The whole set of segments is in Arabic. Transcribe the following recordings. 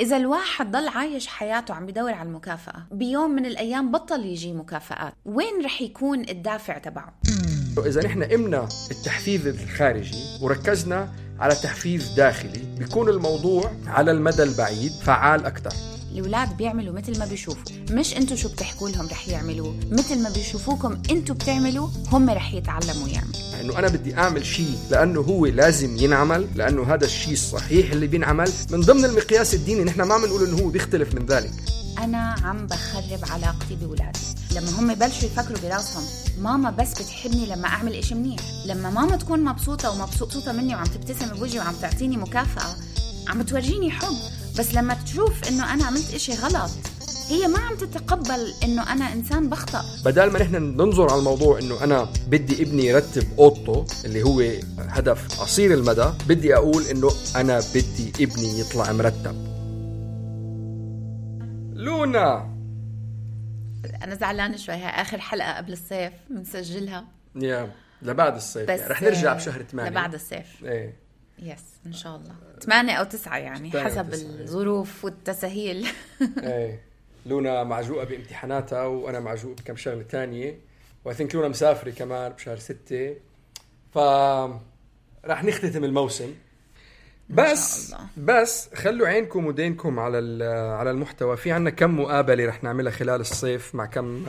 إذا الواحد ضل عايش حياته عم بدور على المكافأة بيوم من الأيام بطل يجي مكافآت وين رح يكون الدافع تبعه؟ إذا نحن قمنا التحفيز الخارجي وركزنا على تحفيز داخلي بيكون الموضوع على المدى البعيد فعال أكثر الأولاد بيعملوا مثل ما بيشوفوا. مش أنتوا شو بتحكوا لهم رح يعملوه. مثل ما بيشوفوكم أنتوا بتعملوا هم رح يتعلموا يعملوا انه أنا بدي أعمل شيء لأنه هو لازم ينعمل لأنه هذا الشيء الصحيح اللي بينعمل. من ضمن المقياس الديني نحن ما بنقول إنه هو بيختلف من ذلك. أنا عم بخرب علاقتي بولادي لما هم بلشوا يفكروا براسهم ماما بس بتحبني لما أعمل إشي منيح. لما ماما تكون مبسوطة ومبسوطة مني وعم تبتسم بوجهي وعم تعطيني مكافأة عم تورجيني حب. بس لما تشوف إنه أنا عملت إشي غلط هي ما عم تتقبل إنه أنا إنسان بخطأ. بدل ما نحن ننظر على الموضوع إنه أنا بدي ابني يرتب أوضته اللي هو هدف قصير المدى بدي أقول إنه أنا بدي ابني يطلع مرتب. لونا! أنا زعلانة شوي هاي آخر حلقة قبل الصيف بنسجلها. يا لبعد الصيف بس يعني رح نرجع بشهر 8 لبعد الصيف. إيه. yes إن شاء الله. ثمانية أو تسعة يعني حسب تسعة. الظروف والتسهيل إيه. لونا معجوقة بامتحاناتها وأنا معجوق بكم شغلة تانية. و I think لونا مسافرة كمان بشهر ستة. ف رح نختتم الموسم. بس. بس خلوا عينكم ودينكم على ال- على المحتوى. في عنا كم مقابلة رح نعملها خلال الصيف مع كم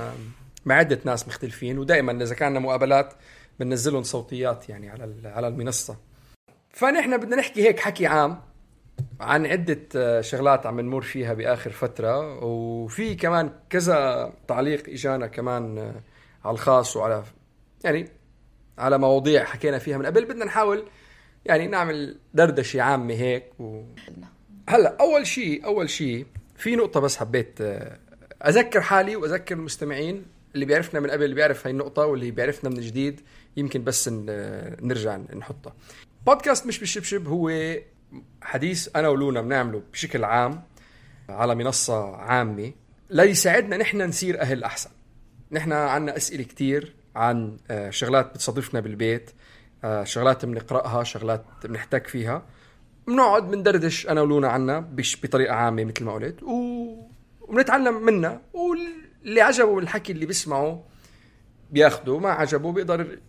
مع عدة ناس مختلفين. ودائما إذا كان لنا مقابلات بننزلهم صوتيات يعني على ال- على المنصة. فنحن بدنا نحكي هيك حكي عام عن عدة آه، شغلات عم نمر فيها بآخر فترة وفي كمان كذا تعليق إجانا كمان آه، على الخاص وعلى يعني على مواضيع حكينا فيها من قبل. بدنا نحاول يعني نعمل دردشة عامة هيك و... هلا أول شيء أول شيء في نقطة بس حبيت آه، أذكر حالي وأذكر المستمعين اللي بيعرفنا من قبل اللي بيعرف هاي النقطة واللي بيعرفنا من جديد يمكن بس نرجع نحطها. بودكاست مش بالشبشب هو حديث أنا ولونا بنعمله بشكل عام على منصة عامة ليساعدنا نحن نصير أهل أحسن. نحن عنا أسئلة كتير عن آه، شغلات بتصادفنا بالبيت آه، شغلات بنقرأها شغلات بنحتك فيها. بنقعد بندردش أنا ولونا عنا بش بطريقة عامة مثل ما قلت و... وبنتعلم منها. واللي عجبه الحكي اللي بيسمعه بياخده ما عجبه بيقدر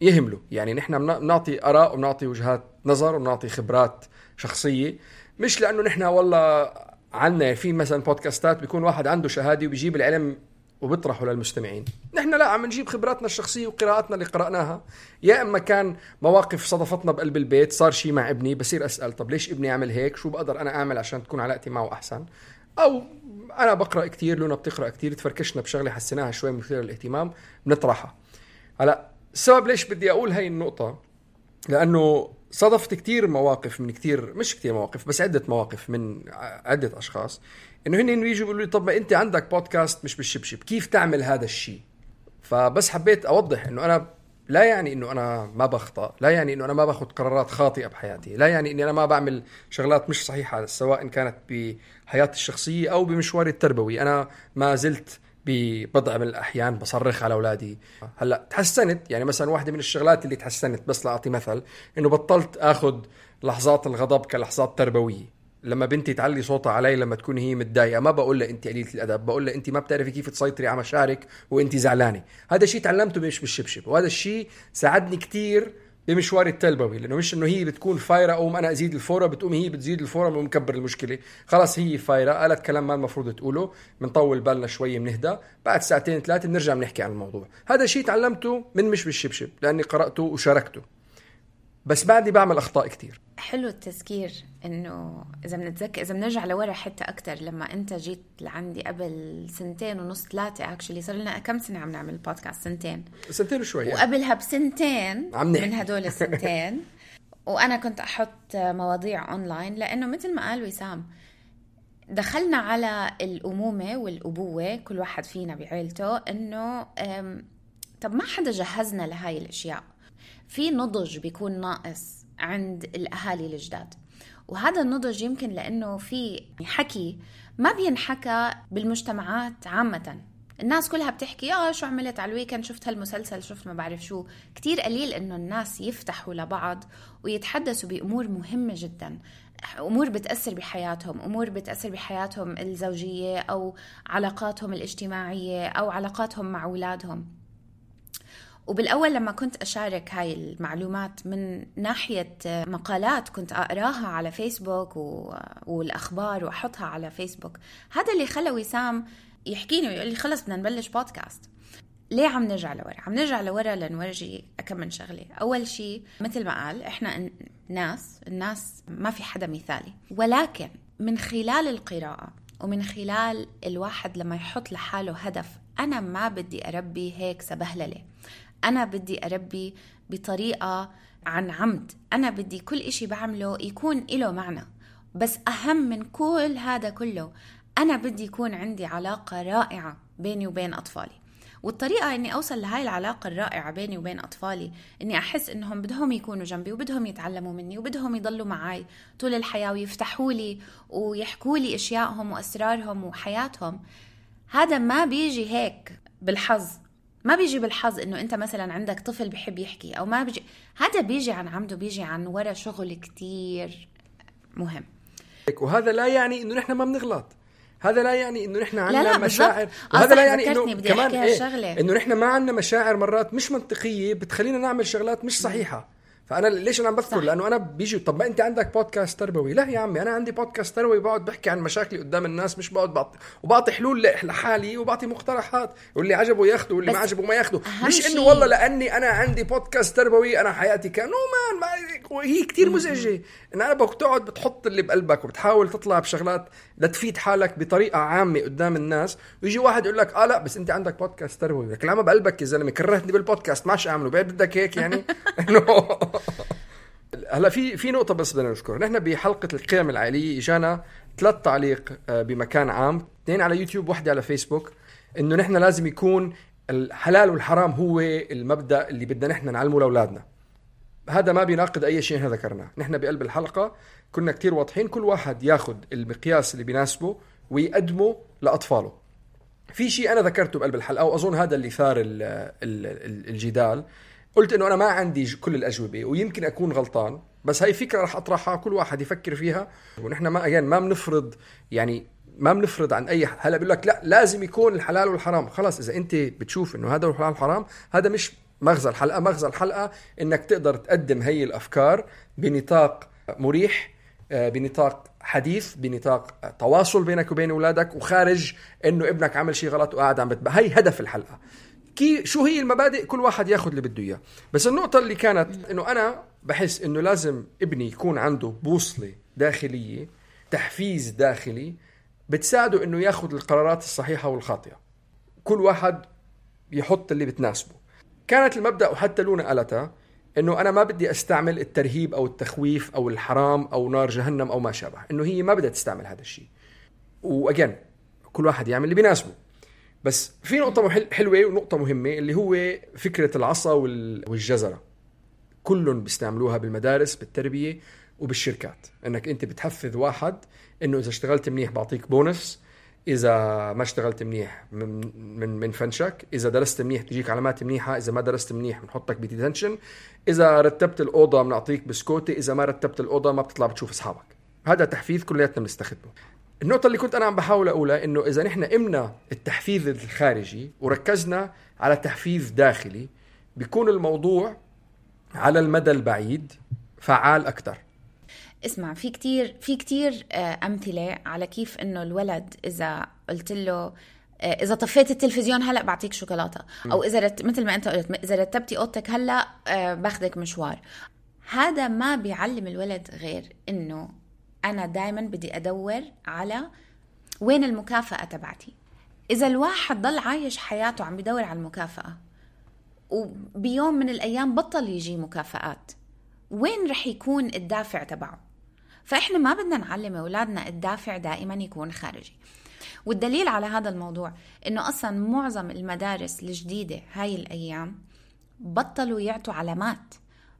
يهمله يعني نحن بن- بنعطي آراء وبنعطي وجهات نظر وبنعطي خبرات شخصية. مش لأنه نحن والله عنا في مثلا بودكاستات بيكون واحد عنده شهادة وبيجيب العلم وبيطرحه للمستمعين. نحن لا عم نجيب خبراتنا الشخصية وقراءاتنا اللي قرأناها. يا إما كان مواقف صادفتنا بقلب البيت صار شيء مع ابني بصير أسأل طب ليش ابني عمل هيك؟ شو بقدر أنا أعمل عشان تكون علاقتي معه أحسن؟ أو أنا بقرأ كثير لونا بتقرأ كثير تفركشنا بشغلة حسيناها شوي مثيره للاهتمام بنطرحها. هلا السبب ليش بدي أقول هاي النقطة؟ لأنه صادفت كتير مواقف من كتير مش كتير مواقف بس عدة مواقف من عدة أشخاص. إنه هن بيجوا بيقولوا لي طب ما أنت عندك بودكاست مش بالشبشب كيف تعمل هذا الشيء؟ فبس حبيت أوضح إنه أنا لا يعني إنه أنا ما بخطأ لا يعني إنه أنا ما باخذ قرارات خاطئة بحياتي لا يعني إني أنا ما بعمل شغلات مش صحيحة سواء كانت بحياتي الشخصية أو بمشواري التربوي. أنا ما زلت ببضع من الأحيان بصرخ على أولادي. هلأ تحسنت يعني مثلا واحدة من الشغلات اللي تحسنت بس لأعطي مثل إنه بطلت آخذ لحظات الغضب كلحظات تربوية. لما بنتي تعلي صوتها علي لما تكون هي متضايقة ما بقول لها انت قليلة الأدب بقول لها انت ما بتعرفي كيف تسيطري على مشاعرك وانت زعلانة. هذا الشيء تعلمته مش بالشبشب. وهذا الشيء ساعدني كتير بمشواري التلبوي لأنه مش إنه هي بتكون فايرة أقوم أنا أزيد الفورة بتقوم هي بتزيد الفورة بقوم مكبر المشكلة. خلاص هي فايرة. قالت كلام ما المفروض تقوله. بنطول بالنا شوي بنهدى. بعد ساعتين ثلاثة بنرجع بنحكي عن الموضوع. هذا شيء تعلمته من مش بالشبشب لأني قرأته وشاركته. بس بعدي بعمل أخطاء كتير. حلو التذكير إنه إذا بنتذكر إذا بنرجع لورا حتى أكثر لما أنت جيت لعندي قبل سنتين ونص ثلاثة actually صار لنا كم سنة عم نعمل بودكاست سنتين. سنتين وشوي. وقبلها بسنتين عم. من هدول السنتين. وأنا كنت أحط مواضيع اونلاين لأنه مثل ما قال وسام دخلنا على الأمومة والأبوة كل واحد فينا بعيلته إنه طب ما حدا جهزنا لهاي الأشياء. في نضج بيكون ناقص عند الأهالي الجداد. وهذا النضج يمكن لأنه في حكي ما بينحكى بالمجتمعات عامة. الناس كلها بتحكي آه شو عملت على الويكند شفت هالمسلسل شفت ما بعرف شو. كتير قليل إنه الناس يفتحوا لبعض ويتحدثوا بأمور مهمة جدا. أمور بتأثر بحياتهم أمور بتأثر بحياتهم الزوجية أو علاقاتهم الاجتماعية أو علاقاتهم مع أولادهم. وبالأول لما كنت أشارك هاي المعلومات من ناحية مقالات كنت أقراها على فيسبوك و... والأخبار وأحطها على فيسبوك هذا اللي خلى وسام يحكيني ويقول لي خلص بدنا نبلش بودكاست ليه عم نرجع لورا؟ عم نرجع لورا لنورجي كم من شغلة. أول شيء مثل ما قال إحنا ناس الناس ما في حدا مثالي. ولكن من خلال القراءة ومن خلال الواحد لما يحط لحاله هدف أنا ما بدي أربي هيك سبهللة. أنا بدي أربي بطريقة عن عمد. أنا بدي كل إشي بعمله يكون إله معنى. بس أهم من كل هذا كله أنا بدي يكون عندي علاقة رائعة بيني وبين أطفالي. والطريقة إني أوصل لهاي العلاقة الرائعة بيني وبين أطفالي إني أحس إنهم بدهم يكونوا جنبي وبدهم يتعلموا مني وبدهم يضلوا معي طول الحياة ويفتحوا لي ويحكوا لي أشيائهم وأسرارهم وحياتهم. هذا ما بيجي هيك بالحظ. ما بيجي بالحظ إنه أنت مثلا عندك طفل بحب يحكي أو ما بيجي هذا بيجي عن عمده بيجي عن ورا شغل كتير مهم وهذا لا يعني إنه نحن ما بنغلط هذا لا يعني إنه نحن عندنا لا، مشاعر بالضبط. آه، وهذا لا يعني إنه كمان هالشغلة. إنه نحن ما عندنا مشاعر مرات مش منطقية بتخلينا نعمل شغلات مش صحيحة فأنا ليش أنا عم بذكر؟ صح. لأنه أنا بيجي طب ما أنت عندك بودكاست تربوي. لا يا عمي أنا عندي بودكاست تربوي. بقعد بحكي عن مشاكلي قدام الناس مش بقعد بعطي وبعطي حلول لحالي وبعطي مقترحات. واللي عجبه ياخده واللي ما عجبه ما ياخده مش إنه والله لأني أنا عندي بودكاست تربوي أنا حياتي كان no man ما هي كتير مزعجة. إن أنا بدك تقعد بتحط اللي بقلبك وبتحاول تطلع بشغلات لتفيد حالك بطريقة عامة قدام الناس. ويجي واحد يقول لك آه لا بس أنت عندك بودكاست تربوي. لك لا ما بقلبك يا زلمة كرهتني بالبودكاست ما أعمله. بدك هيك يعني؟ إنه هلا في في نقطة بس بدنا نذكر، نحن بحلقة القيم العائلية إجانا ثلاث تعليق آه، بمكان عام، اثنين على يوتيوب وحدة على فيسبوك، إنه نحن لازم يكون الحلال والحرام هو المبدأ اللي بدنا نحن نعلمه لأولادنا. هذا ما بيناقض أي شيء نحن ذكرناه، نحن بقلب الحلقة كنا كتير واضحين كل واحد ياخذ المقياس اللي بيناسبه ويقدمه لأطفاله. في شيء أنا ذكرته بقلب الحلقة واظن هذا اللي ثار ال ال ال الجدال قلت إنه أنا ما عندي كل الأجوبة ويمكن أكون غلطان بس هاي فكرة رح أطرحها كل واحد يفكر فيها. ونحن ما يعني ما بنفرض يعني ما بنفرض عن أي ح- هلأ بيقول لك لا لازم يكون الحلال والحرام. خلاص إذا أنت بتشوف إنه هذا الحلال والحرام هذا مش مغزى الحلقة. مغزى الحلقة إنك تقدر تقدم هي الأفكار بنطاق مريح آه، بنطاق حديث بنطاق تواصل بينك وبين أولادك وخارج إنه ابنك عمل شيء غلط وقاعد عم بتبقى هي هدف الحلقة. كي شو هي المبادئ كل واحد ياخذ اللي بده إياه. بس النقطة اللي كانت إنه أنا بحس إنه لازم ابني يكون عنده بوصلة داخلية تحفيز داخلي بتساعده إنه ياخذ القرارات الصحيحة والخاطئة. كل واحد يحط اللي بتناسبه. كانت المبدأ وحتى لونا قالتها إنه أنا ما بدي أستعمل الترهيب أو التخويف أو الحرام أو نار جهنم أو ما شابه. إنه هي ما بدها تستعمل هذا الشيء. وأجين كل واحد يعمل اللي بيناسبه. بس في نقطة محل- حلوة ونقطة مهمة اللي هو فكرة العصا وال- والجزرة. كلهم بيستعملوها بالمدارس بالتربية وبالشركات. إنك أنت بتحفز واحد إنه إذا اشتغلت منيح بعطيك بونس إذا ما اشتغلت منيح من من من فنشك إذا درست منيح تجيك علامات منيحة إذا ما درست منيح بنحطك ب detention إذا رتبت الأوضة بنعطيك بسكوتي إذا ما رتبت الأوضة ما بتطلع بتشوف أصحابك. هذا تحفيز كلياتنا بنستخدمه. النقطة اللي كنت أنا عم بحاول أقولها إنه إذا نحن قمنا التحفيز الخارجي وركزنا على تحفيز داخلي بيكون الموضوع على المدى البعيد فعال أكثر اسمع في كتير في كتير آه، أمثلة على كيف إنه الولد إذا قلت له آه، إذا طفيت التلفزيون هلأ بعطيك شوكولاتة. أو إذا رت... مثل ما أنت قلت إذا رتبتي أوضتك هلأ آه، باخذك مشوار. هذا ما بيعلم الولد غير إنه أنا دائما بدي أدور على وين المكافأة تبعتي. إذا الواحد ضل عايش حياته عم بدور على المكافأة وبيوم من الأيام بطل يجي مكافآت وين رح يكون الدافع تبعه؟ فإحنا ما بدنا نعلم أولادنا الدافع دائما يكون خارجي. والدليل على هذا الموضوع إنه أصلا معظم المدارس الجديدة هاي الأيام بطلوا يعطوا علامات.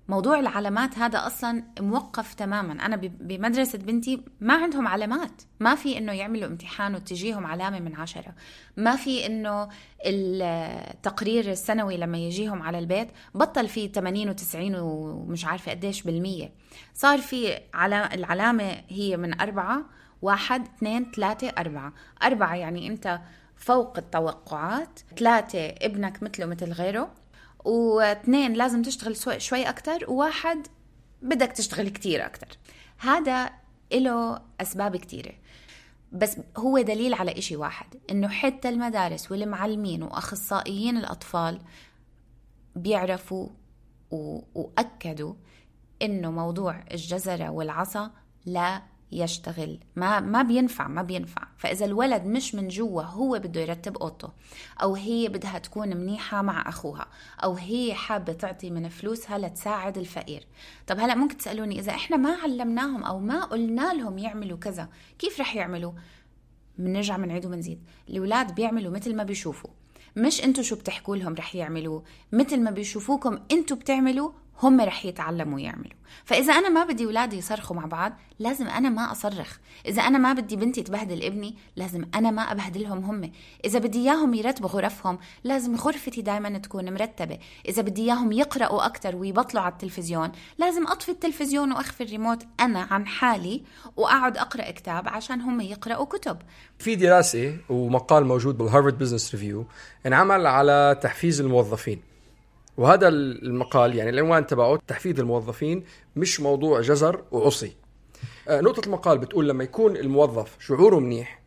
موضوع العلامات هذا أصلا موقف تماما. أنا بمدرسة بنتي ما عندهم علامات. ما في إنه يعملوا امتحان وتجيهم علامة من عشرة. ما في إنه التقرير السنوي لما يجيهم على البيت بطل في 80 و90 ومش عارفة قديش بالمية. صار في العلامة هي من أربعة واحد اثنين ثلاثة أربعة. أربعة يعني أنت فوق التوقعات ثلاثة ابنك مثله مثل غيره. واثنين لازم تشتغل شوي أكتر وواحد بدك تشتغل كتير أكتر. هذا له أسباب كتيرة. بس هو دليل على إشي واحد إنه حتى المدارس والمعلمين وأخصائيين الأطفال بيعرفوا وأكدوا إنه موضوع الجزرة والعصا لا يشتغل. ما ما بينفع ما بينفع. فإذا الولد مش من جوا هو بده يرتب أوضته أو هي بدها تكون منيحة مع أخوها أو هي حابة تعطي من فلوسها لتساعد الفقير. طب هلا ممكن تسألوني إذا إحنا ما علمناهم أو ما قلنا لهم يعملوا كذا كيف رح يعملوا؟ بنرجع بنعيد وبنزيد. الأولاد بيعملوا مثل ما بيشوفوا. مش أنتوا شو بتحكوا لهم رح يعملوا مثل ما بيشوفوكم أنتوا بتعملوا هم رح يتعلموا يعملوا. فإذا أنا ما بدي أولادي يصرخوا مع بعض لازم أنا ما أصرخ. إذا أنا ما بدي بنتي تبهدل ابني لازم أنا ما أبهدلهم هم. إذا بدي إياهم يرتبوا غرفهم لازم غرفتي دائما تكون مرتبة. إذا بدي إياهم يقرأوا أكتر ويبطلوا على التلفزيون لازم أطفي التلفزيون وأخفي الريموت. أنا عن حالي وأقعد أقرأ كتاب عشان هم يقرأوا كتب. في دراسة ومقال موجود بال Harvard Business Review انعمل على تحفيز الموظفين. وهذا المقال يعني العنوان تبعه تحفيز الموظفين مش موضوع جزر وعصي آه، نقطة المقال بتقول لما يكون الموظف شعوره منيح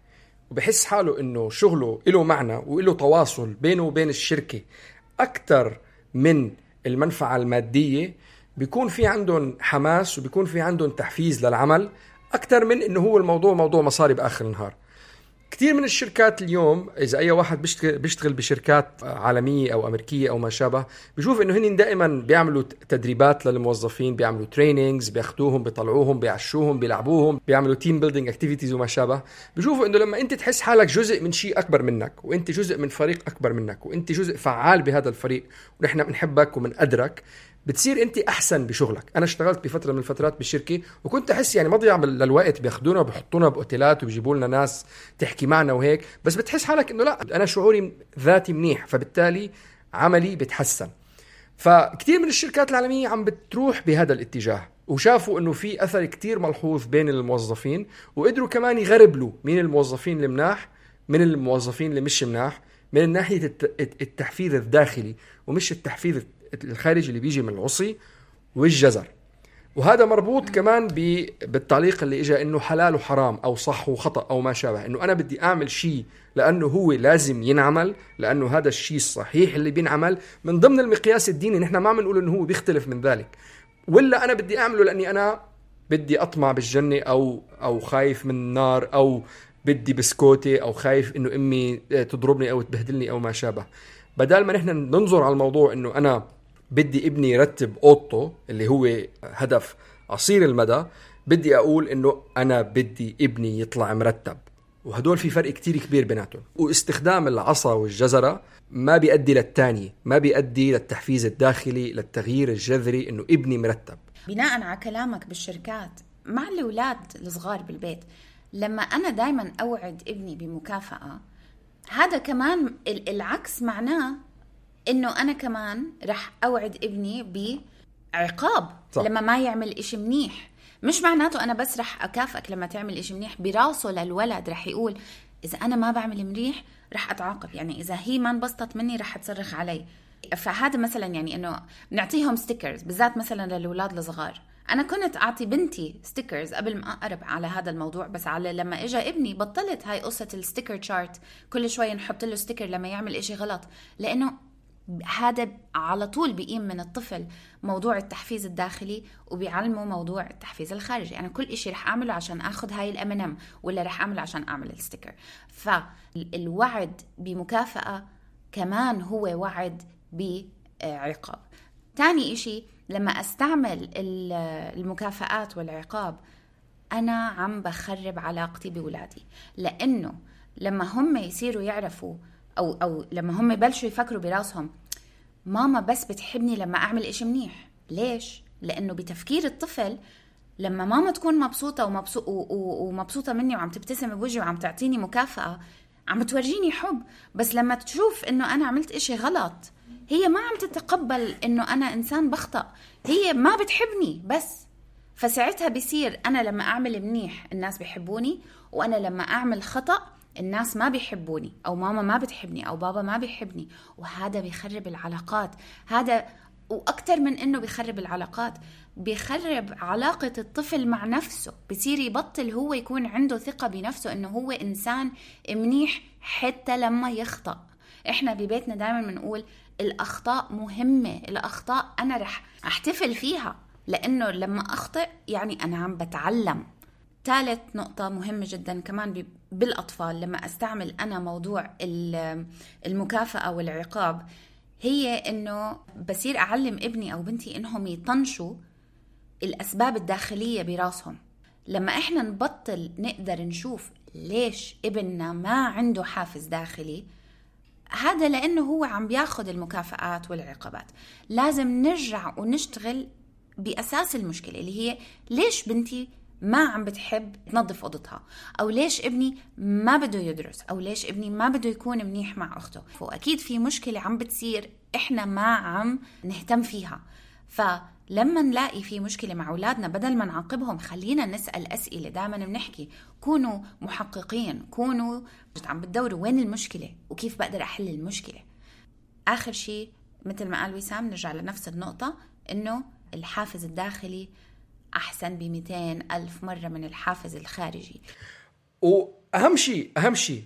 وبحس حاله إنه شغله له معنى وله تواصل بينه وبين الشركة أكثر من المنفعة المادية بيكون في عندهم حماس وبيكون في عندهم تحفيز للعمل أكثر من إنه هو الموضوع موضوع مصاري بآخر النهار. كثير من الشركات اليوم إذا أي واحد بيشتغل, بشركات عالمية أو أمريكية أو ما شابه بشوف إنه هن دائما بيعملوا تدريبات للموظفين بيعملوا trainings بياخذوهم بيطلعوهم بيعشوهم بيلعبوهم بيعملوا team building activities وما شابه. بشوفوا إنه لما أنت تحس حالك جزء من شيء أكبر منك وأنت جزء من فريق أكبر منك وأنت جزء فعال بهذا الفريق ونحن بنحبك وبنقدرك بتصير انت احسن بشغلك. أنا اشتغلت بفتره من الفترات بالشركة وكنت احس يعني مضيع للوقت بياخذونا وبحطونا بأوتيلات وبيجيبوا لنا ناس تحكي معنا وهيك بس بتحس حالك إنه لا أنا شعوري ذاتي منيح فبالتالي عملي بتحسن. فكتير من الشركات العالمية عم بتروح بهذا الاتجاه وشافوا إنه في أثر كتير ملحوظ بين الموظفين وقدروا كمان يغربلوا مين الموظفين المناح من الموظفين اللي مش مناح من ناحية التحفيز الداخلي ومش التحفيز الخارجي اللي بيجي من العصي والجزر. وهذا مربوط كمان بالتعليق اللي اجى إنه حلال وحرام أو صح وخطأ أو ما شابه. إنه أنا بدي أعمل شيء لأنه هو لازم ينعمل لأنه هذا الشيء الصحيح اللي بينعمل. من ضمن المقياس الديني نحن ما بنقول إنه هو بيختلف من ذلك. ولا أنا بدي أعمله لأني أنا بدي أطمع بالجنة أو أو خايف من النار أو بدي بسكوتي أو خايف إنه أمي تضربني أو تبهدلني أو ما شابه. بدل ما نحن ننظر على الموضوع إنه أنا بدي ابني يرتب اوضته اللي هو هدف قصير المدى بدي أقول انه أنا بدي ابني يطلع مرتب. وهدول في فرق كتير كبير بيناتهم. واستخدام العصا والجزرة ما بيؤدي للتاني ما بيؤدي للتحفيز الداخلي للتغيير الجذري انه ابني مرتب. بناء على كلامك بالشركات مع الأولاد الصغار بالبيت لما أنا دائما أوعد ابني بمكافأة هذا كمان العكس معناه إنه أنا كمان رح أوعد ابني بعقاب صح. لما ما يعمل إشي منيح. مش معناته أنا بس رح أكافئك لما تعمل إشي منيح براسه للولد رح يقول إذا أنا ما بعمل منيح رح أتعاقب. يعني إذا هي ما انبسطت مني رح تصرخ علي. فهذا مثلا يعني إنه بنعطيهم stickers بالذات مثلا للأولاد الصغار. أنا كنت أعطي بنتي stickers قبل ما أقرب على هذا الموضوع بس على لما اجى ابني بطلت هاي قصة ال sticker chart كل شوي نحط له sticker لما يعمل إشي غلط. لأنه هذا على طول بيقيم من الطفل موضوع التحفيز الداخلي وبيعلمه موضوع التحفيز الخارجي. أنا كل إشي رح أعمله عشان آخذ هاي ال M&M ولا رح أعمله عشان أعمل ال sticker. فالوعد بمكافأة كمان هو وعد بعقاب. تاني إشي لما أستعمل المكافآت والعقاب أنا عم بخرب علاقتي بولادي. لأنه لما هم يصيروا يعرفوا أو أو لما هم يبلشوا يفكروا براسهم ماما بس بتحبني لما أعمل إشي منيح. ليش؟ لأنه بتفكير الطفل لما ماما تكون مبسوطة ومبسوط ومبسوطة مني وعم تبتسم بوجهي وعم تعطيني مكافأة عم تورجيني حب. بس لما تشوف إنه أنا عملت إشي غلط هي ما عم تتقبل إنه أنا إنسان بخطأ. هي ما بتحبني بس. فساعتها بصير أنا لما أعمل منيح الناس بيحبوني وأنا لما أعمل خطأ الناس ما بيحبوني أو ماما ما بتحبني أو بابا ما بيحبني وهذا بيخرب العلاقات. هذا وأكثر من إنه بيخرب العلاقات. بيخرب علاقة الطفل مع نفسه. بصير يبطل هو يكون عنده ثقة بنفسه إنه هو إنسان منيح حتى لما يخطأ. إحنا ببيتنا دائما بنقول الأخطاء مهمة الأخطاء أنا رح أحتفل فيها. لأنه لما أخطئ يعني أنا عم بتعلم. ثالث نقطة مهمة جدا كمان بالأطفال لما أستعمل أنا موضوع المكافأة والعقاب هي إنه بصير أعلم ابني أو بنتي إنهم يطنشوا الأسباب الداخلية براسهم. لما إحنا نبطل نقدر نشوف ليش ابننا ما عنده حافز داخلي هذا لأنه هو عم بياخذ المكافآت والعقابات. لازم نرجع ونشتغل بأساس المشكلة اللي هي ليش بنتي ما عم بتحب تنظف أوضتها؟ أو ليش ابني ما بده يدرس؟ أو ليش ابني ما بده يكون منيح مع أخته؟ وأكيد في مشكلة عم بتصير إحنا ما عم نهتم فيها. ف لما نلاقي في مشكلة مع أولادنا بدل ما نعاقبهم خلينا نسأل أسئلة دائما بنحكي. كونوا محققين كونوا عم بتدوروا وين المشكلة وكيف بقدر أحل المشكلة. آخر شيء مثل ما قال وسام نرجع لنفس النقطة إنه الحافز الداخلي أحسن ب ألف مرة من الحافز الخارجي. وأهم شيء أهم شيء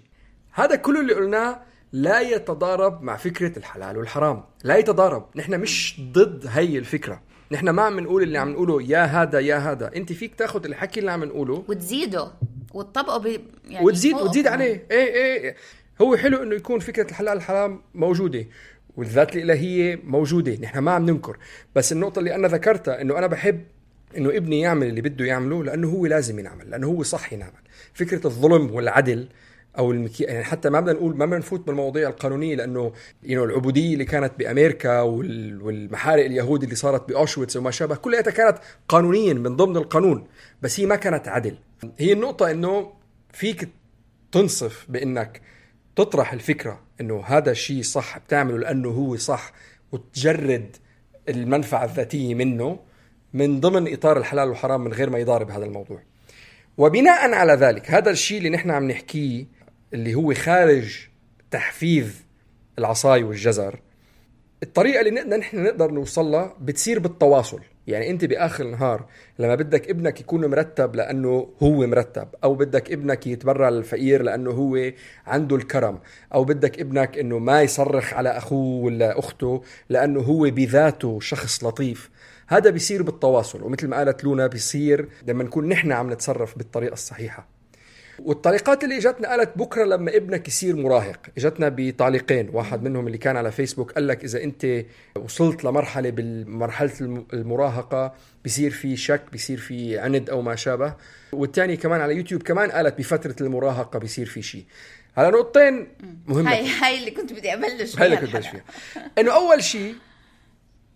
هذا كله اللي قلناه لا يتضارب مع فكرة الحلال والحرام. لا يتضارب. نحن مش ضد هي الفكرة. نحن ما عم نقول اللي عم نقوله يا هذا يا هذا. أنت فيك تاخذ الحكي اللي عم نقوله. وتزيده. وتطبقه ب... يعني وتزيد وتزيد عليه. إيه إيه هو حلو إنه يكون فكرة الحلال الحرام موجودة والذات الإلهية موجودة. نحن ما عم ننكر. بس النقطة اللي أنا ذكرتها إنه أنا بحب إنه ابني يعمل اللي بده يعمله لأنه هو لازم ينعمل لأنه هو صح ينعمل. فكرة الظلم والعدل أو المكي... يعني حتى ما بدنا نقول ما بدنا نفوت بالمواضيع القانونية لأنه يو العبودية اللي كانت بأمريكا وال... والمحارق اليهود اللي صارت بأوشويتس وما شابه كلها كانت قانونيا من ضمن القانون بس هي ما كانت عدل. هي النقطة إنه فيك تنصف بإنك تطرح الفكرة إنه هذا الشيء صح بتعمله لأنه هو صح وتجرد المنفعة الذاتية منه. من ضمن إطار الحلال والحرام من غير ما يضارب هذا الموضوع. وبناء على ذلك هذا الشيء اللي نحن عم نحكيه اللي هو خارج تحفيز العصاي والجزر الطريقة اللي نقدر نحن نقدر نوصلها بتصير بالتواصل. يعني أنت بآخر النهار لما بدك ابنك يكون مرتب لأنه هو مرتب أو بدك ابنك يتبرع للفقير لأنه هو عنده الكرم أو بدك ابنك إنه ما يصرخ على أخوه ولا أخته لأنه هو بذاته شخص لطيف. هذا بيصير بالتواصل ومثل ما قالت لونا بيصير لما نكون نحن عم نتصرف بالطريقة الصحيحة. والطريقات اللي إجتنا قالت بكرة لما ابنك يصير مراهق إجتنا بتعليقين واحد منهم اللي كان على فيسبوك قال لك إذا أنت وصلت لمرحلة بالمرحلة المراهقة بصير في شك بصير في عند أو ما شابه. والثاني كمان على يوتيوب كمان قالت بفترة المراهقة بصير في شيء. على نقطتين مهمة. هاي هاي اللي كنت بدي أبلش فيها هاي اللي كنت أبلش فيها. إنه أول شيء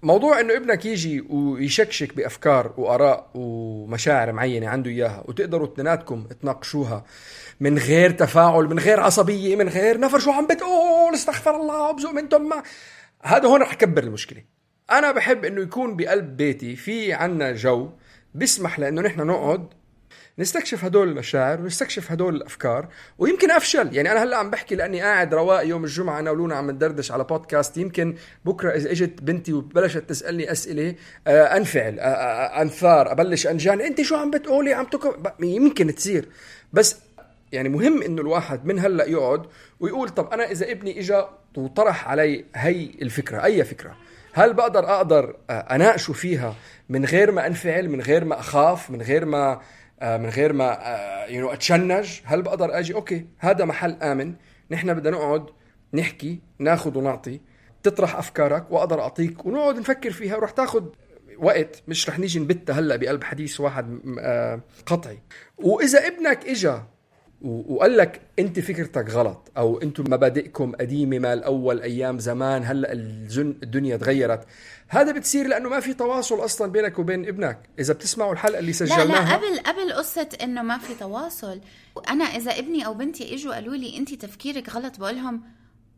موضوع إنه ابنك يجي ويشكشك بأفكار وآراء ومشاعر معينة عنده إياها وتقدروا اثنيناتكم تناقشوها من غير تفاعل من غير عصبية من غير نفر شو عم بتقول استغفر الله ابزق من تم. هذا هون رح يكبر المشكلة. أنا بحب إنه يكون بقلب بيتي في عنا جو بيسمح لإنه نحن نقعد نستكشف هدول المشاعر ونستكشف هدول الأفكار ويمكن أفشل. يعني أنا هلأ عم بحكي لأني قاعد رواق يوم الجمعة أنا ولونا عم ندردش على بودكاست يمكن بكرة إذا إجت بنتي وبلشت تسألني أسئلة آه أنفعل آه آه أنثار أبلش أنجان. أنت شو عم بتقولي؟ عم تكب يمكن تصير. بس يعني مهم إنه الواحد من هلأ يقعد ويقول طب أنا إذا ابني اجى وطرح علي هي الفكرة أي فكرة هل بقدر أقدر آه، أناقشه فيها من غير ما أنفعل من غير ما أخاف من غير ما آه، من غير ما you أتشنج. هل بقدر أجي؟ okay هذا محل آمن. نحن بدنا نقعد نحكي ناخذ ونعطي. تطرح أفكارك وأقدر أعطيك ونقعد نفكر فيها. ورح تاخذ وقت مش رح نيجي نبتها هلأ بقلب حديث واحد آه، قطعي. وإذا ابنك اجى وقال لك انت فكرتك غلط أو أنتم مبادئكم قديمة مال أول أيام زمان هلأ الدنيا تغيرت. هذا بتصير لأنه ما في تواصل أصلا بينك وبين ابنك. إذا بتسمعوا الحلقة اللي سجلناها لا لا قبل قبل قصة إنه ما في تواصل أنا إذا ابني أو بنتي إجوا قالوا لي أنت تفكيرك غلط بقول لهم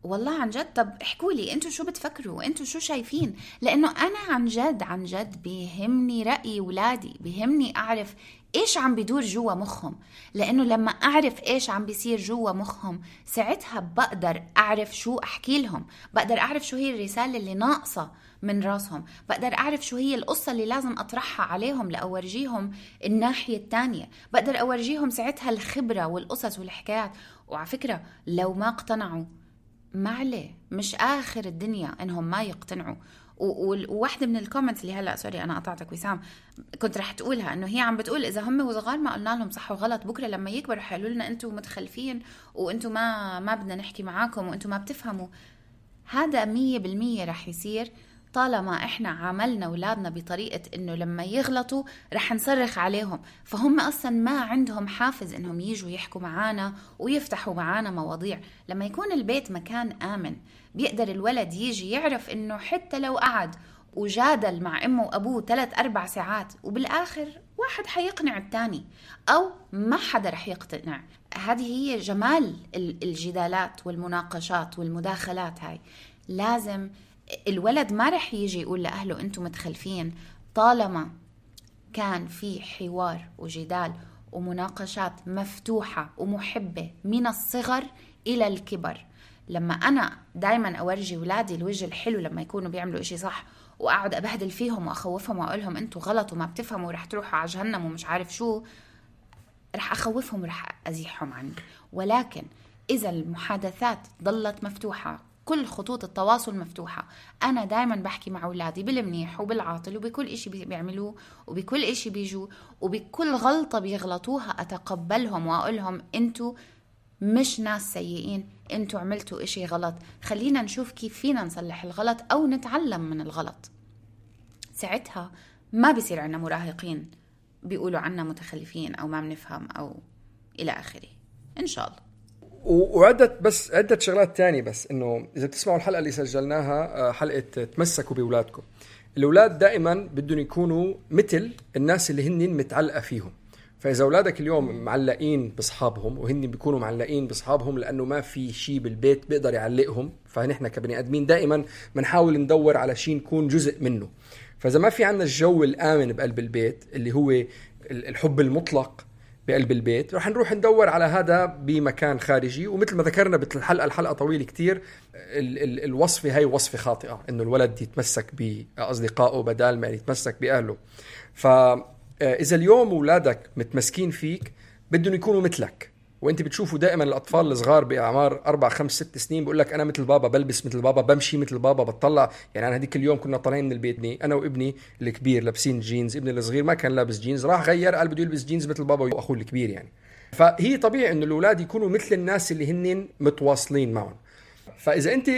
والله عن جد؟ طب احكوا لي أنتوا شو بتفكروا؟ أنتوا شو شايفين؟ لأنه أنا عن جد عن جد بيهمني راي اولادي بيهمني أعرف إيش عم بدور جوا مخهم؟ لأنه لما أعرف إيش عم بيصير جوا مخهم ساعتها بقدر أعرف شو أحكي لهم بقدر أعرف شو هي الرسالة اللي ناقصة من راسهم بقدر أعرف شو هي القصة اللي لازم أطرحها عليهم لأورجيهم الناحية الثانية بقدر أورجيهم ساعتها الخبرة والقصص والحكايات. وعلى فكرة لو ما اقتنعوا ما عليه. مش آخر الدنيا إنهم ما يقتنعوا. وواحدة من ال comments اللي هلا sorry أنا قطعتك وسام كنت رح تقولها إنه هي عم بتقول إذا هم وصغار ما قلنا لهم صح وغلط بكرة لما يكبروا حيقولوا لنا أنتم متخلفين وأنتم ما ما بدنا نحكي معاكم وأنتم ما بتفهموا. هذا مية بالمية رح يصير. طالما إحنا عاملنا أولادنا بطريقة إنه لما يغلطوا رح نصرخ عليهم. فهم أصلا ما عندهم حافز إنهم يجوا يحكوا معانا ويفتحوا معانا مواضيع. لما يكون البيت مكان آمن بيقدر الولد يجي يعرف إنه حتى لو قعد وجادل مع أمه وأبوه ثلاث أربع ساعات وبالآخر واحد حيقنع الثاني أو ما حدا رح يقتنع. هذه هي جمال الجدالات والمناقشات والمداخلات هاي. لازم الولد ما رح يجي يقول لأهله أنتم متخلفين طالما كان في حوار وجدال ومناقشات مفتوحة ومحبة من الصغر إلى الكبر. لما أنا دايما أورجي أولادي الوجه الحلو لما يكونوا بيعملوا إشي صح وأقعد أبهدل فيهم وأخوفهم وأقول لهم أنتم غلط وما بتفهموا ورح تروحوا على جهنم ومش عارف شو رح أخوفهم ورح أزيحهم عني ولكن إذا المحادثات ضلت مفتوحة كل خطوط التواصل مفتوحة. أنا دايما بحكي مع أولادي بالمنيح وبالعاطل وبكل إشي بيعملوه وبكل إشي بيجوا وبكل غلطة بيغلطوها أتقبلهم وأقول لهم أنتوا مش ناس سيئين أنتوا عملتوا إشي غلط. خلينا نشوف كيف فينا نصلح الغلط أو نتعلم من الغلط. ساعتها ما بصير عنا مراهقين بيقولوا عنا متخلفين أو ما بنفهم أو إلى آخره. إن شاء الله. وعدة بس عدة شغلات تانية بس إنه إذا بتسمعوا الحلقة اللي سجلناها آه، حلقة تمسكوا بأولادكم. الأولاد دائما بدهم يكونوا مثل الناس اللي هن متعلقة فيهم. فإذا أولادك اليوم معلقين بأصحابهم وهن بيكونوا معلقين بأصحابهم لأنه ما في شيء بالبيت بيقدر يعلقهم فنحن كبني آدمين دائما بنحاول ندور على شيء نكون جزء منه. فإذا ما في عندنا الجو الآمن بقلب البيت اللي هو الحب المطلق بقلب البيت. رح نروح ندور على هذا بمكان خارجي ومثل ما ذكرنا بالحلقة الحلقة طويلة كتير ال ال الوصفة هاي وصفة خاطئة إنه الولد يتمسك باصدقائه بدال ما يتمسك بأهله. فإذا اليوم اولادك متمسكين فيك بدهم يكونوا مثلك. وانت بتشوفوا دائما الأطفال الصغار بأعمار أربع خمس ست سنين بقول لك أنا مثل بابا بلبس مثل بابا بمشي مثل بابا بطلع يعني أنا هذيك اليوم كنا طالعين من البيت أنا وابني الكبير لابسين جينز ابني الصغير ما كان لابس جينز راح غير قال بده يلبس جينز مثل بابا وأخوه الكبير يعني. فهي طبيعي إنه الأولاد يكونوا مثل الناس اللي هن متواصلين معهم. فإذا أنت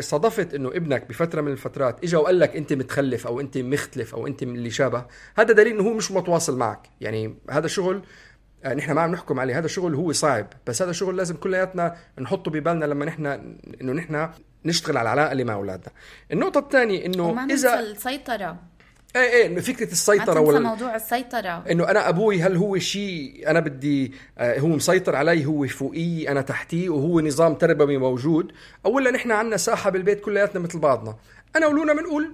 صادفت إنه ابنك بفترة من الفترات اجى وقال لك أنت متخلف أو أنت مختلف أو أنت اللي شابه هذا دليل إنه هو مش متواصل معك. يعني هذا شغل آه، نحن ما عم نحكم عليه. هذا شغل هو صعب. بس هذا شغل لازم كلياتنا نحطه ببالنا لما نحن إنه نحن نشتغل على العلاقة اللي مع أولادنا. النقطة الثانية إنه اذا السيطرة. إيه إيه فكرة السيطرة ولا موضوع السيطرة. إنه أنا أبوي هل هو شيء أنا بدي آه هو مسيطر علي هو فوقي أنا تحتيه وهو نظام تربوي موجود أو ولا نحن عندنا ساحة بالبيت كلياتنا مثل بعضنا. أنا ولونا بنقول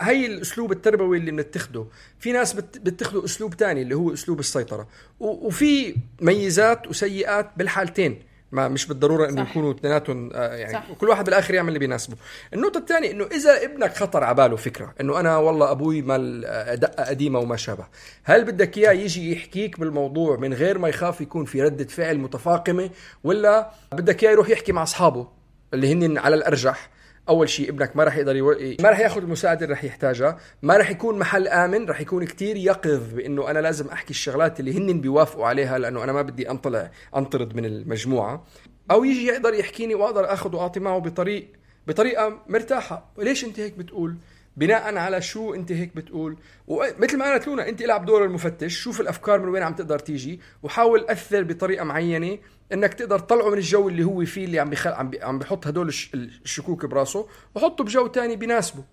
هي الأسلوب التربوي اللي بنتخذه في ناس بت- بتاخذوا أسلوب تاني اللي هو أسلوب السيطرة. وفي ميزات وسيئات بالحالتين. ما مش بالضرورة إنه. يكونوا اثنيناتهم آه، يعني صح. كل واحد بالآخر يعمل اللي بيناسبه. النقطة الثانية إنه إذا ابنك خطر على باله فكرة إنه أنا والله أبوي مال آه، دقة قديمة وما شابه هل بدك إياه يجي يحكيك بالموضوع من غير ما يخاف يكون في ردة فعل متفاقمة ولا بدك إياه يروح يحكي مع أصحابه اللي هن على الأرجح؟ أول شيء ابنك ما راح يقدر يو... ما راح ياخذ المساعده اللي راح يحتاجها ما راح يكون محل آمن راح يكون كتير يقظ بإنه أنا لازم أحكي الشغلات اللي هن بيوافقوا عليها لأنه أنا ما بدي أنطلع أنطرد من المجموعة. أو يجي يقدر يحكيني وأقدر أخذ وأعطي معه بطريق بطريقة مرتاحة. ليش أنت هيك بتقول؟ بناء على شو أنت هيك بتقول؟ ومثل ما قالت لونا أنت إلعب دور المفتش شوف الأفكار من وين عم تقدر تيجي وحاول أثر بطريقة معينة. إنك تقدر تطلعه من الجو اللي هو فيه اللي عم بخل... عم, بي... عم بحط هدول الش... الشكوك براسه وحطه بجو تاني بيناسبه.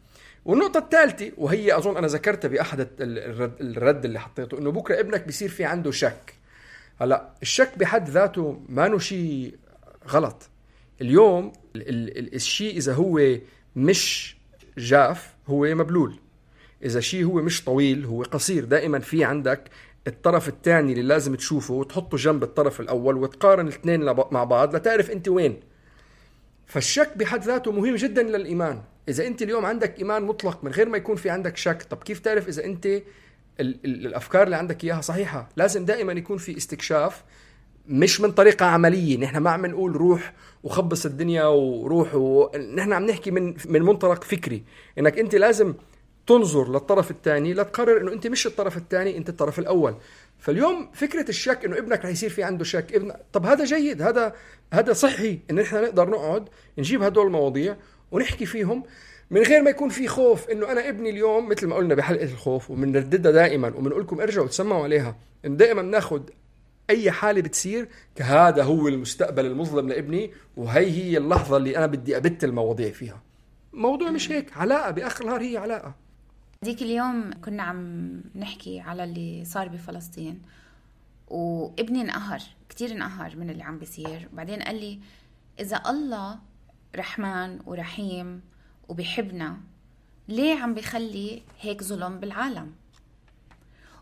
والنقطة الثالثة وهي أظن أنا ذكرتها بأحد ال- الرد, الرد اللي حطيته إنه بكرة ابنك بيصير في عنده شك. هلأ الشك بحد ذاته ما شيء غلط. اليوم ال- ال- ال- الشيء إذا هو مش جاف هو مبلول. إذا شيء هو مش طويل هو قصير. دائما في عندك الطرف الثاني اللي لازم تشوفه وتحطه جنب الطرف الأول وتقارن الاثنين مع بعض لتعرف أنت وين. فالشك بحد ذاته مهم جدا للإيمان. إذا أنت اليوم عندك إيمان مطلق من غير ما يكون في عندك شك طب كيف تعرف إذا أنت ال- ال- الأفكار اللي عندك إياها صحيحة؟ لازم دائما يكون في استكشاف مش من طريقة عملية. نحن ما عم نقول روح وخبص الدنيا وروح و... نحن عم نحكي من من منطلق فكري. إنك أنت لازم تنظر للطرف الثاني لتقرر إنه أنت مش الطرف الثاني أنت الطرف الأول. فاليوم فكرة الشك إنه ابنك رح يصير في عنده شك ابن طب هذا جيد هذا هذا صحي إن نحن نقدر نقعد نجيب هدول المواضيع ونحكي فيهم من غير ما يكون في خوف إنه أنا ابني اليوم مثل ما قلنا بحلقة الخوف وبنرددها دائما وبنقول لكم ارجعوا تسمعوا عليها انه دائما بناخذ أي حالة بتصير كهذا هو المستقبل المظلم لابني وهي هي اللحظة اللي أنا بدي أبت المواضيع فيها. موضوع مش هيك علاقة بآخر النهار هي علاقة. ديك اليوم كنا عم نحكي على اللي صار بفلسطين وابني انقهر كتير انقهر من اللي عم بيصير. بعدين قال لي إذا الله رحمن ورحيم وبيحبنا ليه عم بيخلي هيك ظلم بالعالم؟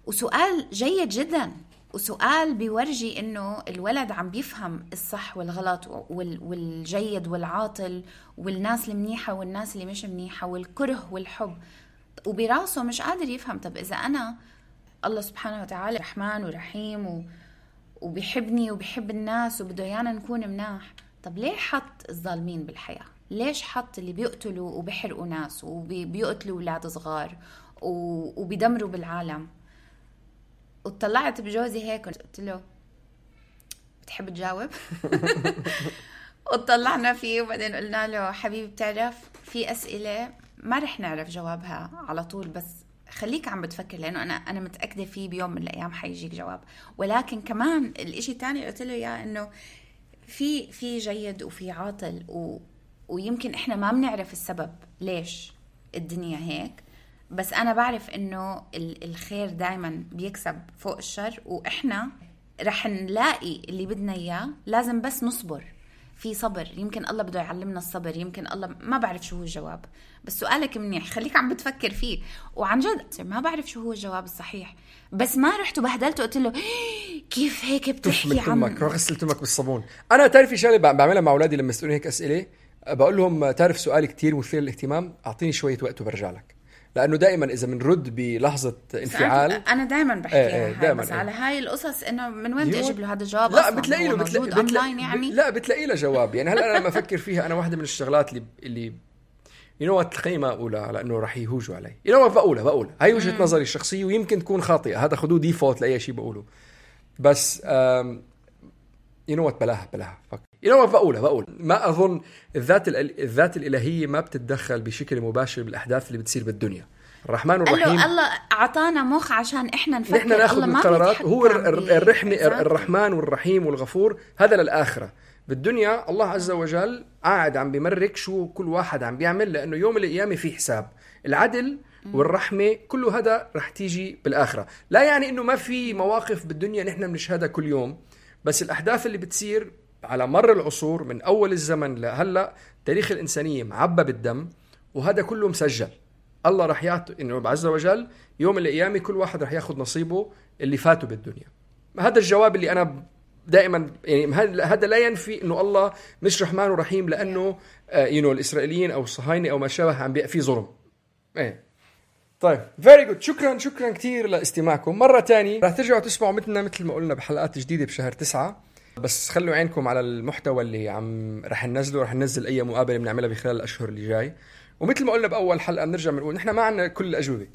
وسؤال جيد جدا وسؤال بيورجي إنه الولد عم بيفهم الصح والغلط وال- والجيد والعاطل والناس المنيحة والناس اللي مش منيحة والكره والحب. وبراسه مش قادر يفهم. طب إذا أنا الله سبحانه وتعالى رحمن ورحيم و... وبيحبني وبيحب الناس وبده إيانا نكون مناح طب ليه حط الظالمين بالحياة؟ ليش حط اللي بيقتلوا وبيحرقوا ناس وبيقتلوا أولاد صغار و... وبيدمروا بالعالم؟ وطلعت بجوزي هيك قلت له بتحب تجاوب؟ وطلعنا فيه وبعدين قلنا له حبيبي بتعرف في أسئلة ما رح نعرف جوابها على طول بس خليك عم بتفكر لأنه أنا أنا متأكدة في بيوم من الأيام حيجيك جواب. ولكن كمان الإشي الثاني قلت له إياه إنه في في جيد وفي عاطل و ويمكن إحنا ما بنعرف السبب ليش الدنيا هيك. بس أنا بعرف إنه ال- الخير دائما بيكسب فوق الشر وإحنا رح نلاقي اللي بدنا إياه. لازم بس نصبر. في صبر يمكن الله بده يعلمنا الصبر يمكن الله ما بعرف شو هو الجواب. بس سؤالك منيح خليك عم بتفكر فيه. وعن جد ما بعرف شو هو الجواب الصحيح. بس ما رحت وبهدلته قلت له كيف هيك بتحكي عن تمك روح غسل تمك بالصابون. أنا تعرفي شغلة بع- بعملها مع أولادي لما يسألوني هيك أسئلة بقول لهم تعرف سؤال كتير مثير للاهتمام؟ أعطيني شوية وقت وبرجع لك. لأنه دائما إذا بنرد بلحظة انفعال أنا دائما بحكي إيه، هاي دايماً، بس إيه. على هاي القصص إنه من وين بدي. أجيب له هذا الجواب لا؟ بتلاقي له بتلاقي, بتلاقي اونلاين يعني؟ لا بتلاقي له جواب. يعني هلأ أنا لما أفكر فيها أنا واحدة من الشغلات اللي اللي you know what القيمة اقولها لأنه راح يهوجوا علي. you know بقولها بقولها. هاي وجهة نظري الشخصية ويمكن تكون خاطئة. هذا خذوه default لأي شيء بقوله. بس you know what بلاها بلاها. you know بقولها بقول ما أظن الذات الذات الإلهية ما بتتدخل بشكل مباشر بالأحداث اللي بتصير بالدنيا. الرحمن الرحيم له الله أعطانا مخ عشان إحنا نفكر. نحن ناخذ الله القرارات الر- الرحمة. الرحمن والرحيم والغفور هذا للآخرة. بالدنيا الله عز وجل قاعد عم بمرك شو كل واحد عم بيعمل لأنه يوم القيامة في حساب. العدل والرحمة كل هذا رح تيجي بالآخرة. لا يعني أنه ما في مواقف بالدنيا نحن بنشهدها كل يوم بس الأحداث اللي بتصير على مر العصور من أول الزمن لهلأ تاريخ الإنسانية معبى بالدم وهذا كله مسجل. الله رح يعطي إنه عز وجل يوم القيامة كل واحد رح ياخذ نصيبه اللي فاته بالدنيا. هذا الجواب اللي أنا دائما يعني هذا لا ينفي إنه الله مش رحمن ورحيم لأنه you الإسرائيليين أو الصهاينة أو ما شابه عم في ظلم. إيه. طيب very good شكرا شكرا كثير لاستماعكم. مرة ثانية رح ترجعوا تسمعوا مثلنا مثل ما قلنا بحلقات جديدة بشهر تسعة. بس خلوا عينكم على المحتوى اللي عم رح ننزله رح ننزل أي مقابلة بنعملها بخلال الأشهر اللي جاي. ومثل ما قلنا بأول حلقة بنرجع بنقول نحن ما عندنا كل الأجوبة.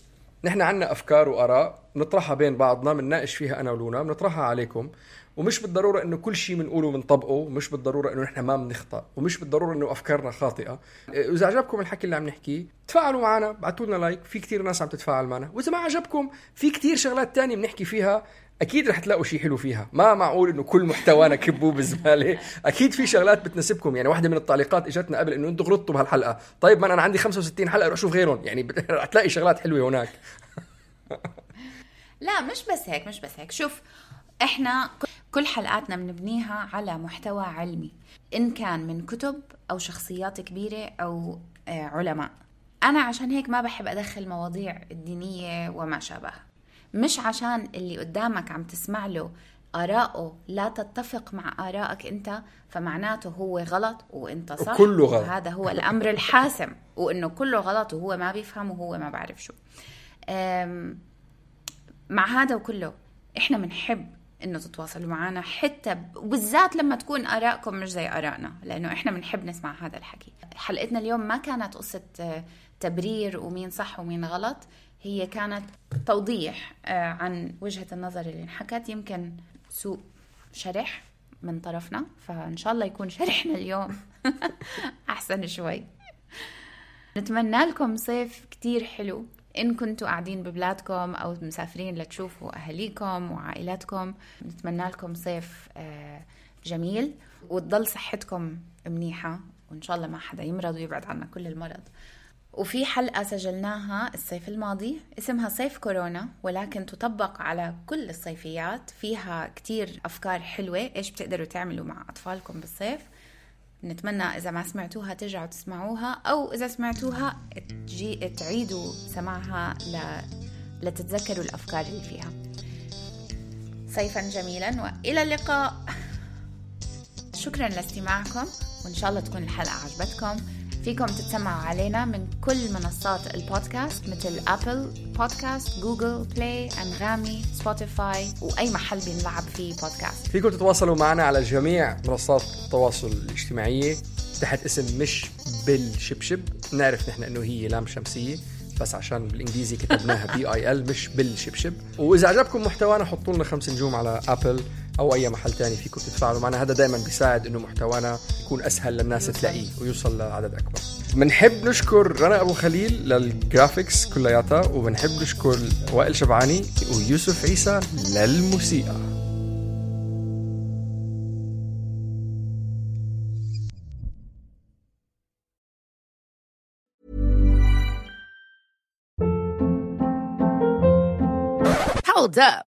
نحن عندنا أفكار وآراء بنطرحها بين بعضنا بنناقش فيها أنا ولونا بنطرحها عليكم. ومش بالضرورة إنه كل شيء بنقوله بنطبقه مش بالضرورة إنه نحن ما بنخطأ ومش بالضرورة إنه أفكارنا خاطئة. إذا عجبكم الحكي اللي عم نحكيه تفاعلوا معنا ابعثوا لنا لايك في كثير ناس عم تتفاعل معنا. وإذا ما عجبكم في كثير شغلات تانية بنحكي فيها. أكيد رح تلاقوا شيء حلو فيها. ما معقول إنه كل محتوانا كبوه بالزباله أكيد في شغلات بتناسبكم. يعني واحدة من التعليقات إجتنا قبل إنه أنتم غلطتوا بهالحلقه طيب ما أنا عندي 65 حلقة روح شوف غيرهم. يعني رح تلاقي شغلات حلوة هناك. لا مش بس هيك مش بس هيك. شوف إحنا كل حلقاتنا بنبنيها على محتوى علمي إن كان من كتب أو شخصيات كبيرة أو آه، علماء. أنا عشان هيك ما بحب أدخل مواضيع الدينية وما شابه مش عشان اللي قدامك عم تسمع له آراءه لا تتفق مع آرائك أنت فمعناته هو غلط وأنت صح. كله غلط. هذا هو الأمر الحاسم وأنه كله غلط وهو ما بيفهم وهو ما بعرف شو. مع هذا وكله إحنا بنحب إنه تتواصلوا معنا حتى وبالذات لما تكون آرائكم مش زي آرائنا لأنه إحنا بنحب نسمع هذا الحكي. حلقتنا اليوم ما كانت قصة تبرير ومين صح ومين غلط. هي كانت توضيح آه، عن وجهة النظر اللي انحكت. يمكن سوء شرح من طرفنا فإن شاء الله يكون شرحنا اليوم أحسن شوي. نتمنى لكم صيف كتير حلو. إن كنتوا قاعدين ببلادكم أو مسافرين لتشوفوا أهاليكم وعائلاتكم نتمنى لكم صيف آه، جميل. وتضل صحتكم منيحة وإن شاء الله ما حدا يمرض ويبعد عنا كل المرض. وفي حلقة سجلناها الصيف الماضي اسمها صيف كورونا ولكن تطبق على كل الصيفيات. فيها كتير أفكار حلوة إيش بتقدروا تعملوا مع أطفالكم بالصيف. نتمنى إذا ما سمعتوها ترجعوا تسمعوها أو إذا سمعتوها تجي تعيدوا سماعها ل... لتتذكروا الأفكار اللي فيها. صيفا جميلا وإلى اللقاء. شكرا لاستماعكم وإن شاء الله تكون الحلقة عجبتكم. فيكم تتسمعوا علينا من كل منصات البودكاست مثل Apple Podcast Google Play أنغامي Spotify وأي محل بينلعب فيه بودكاست فيكم تتواصلوا معنا على جميع منصات التواصل الاجتماعية تحت اسم مش بالشبشب. نعرف نحن إنه هي لام شمسية بس عشان بالإنجليزي كتبناها B E L مش بالشبشب. وإذا عجبكم محتوانا حطوا لنا خمس نجوم على Apple أو أي محل تاني فيكم تتفاعلوا معنا. هذا دائما بيساعد إنه محتوانا يكون أسهل للناس تلاقيه ويوصل لعدد أكبر. بنحب نشكر رنا أبو خليل لل graphics كلياتها وبنحب نشكر وائل شبعاني ويوسف عيسى للموسيقى. Hold up.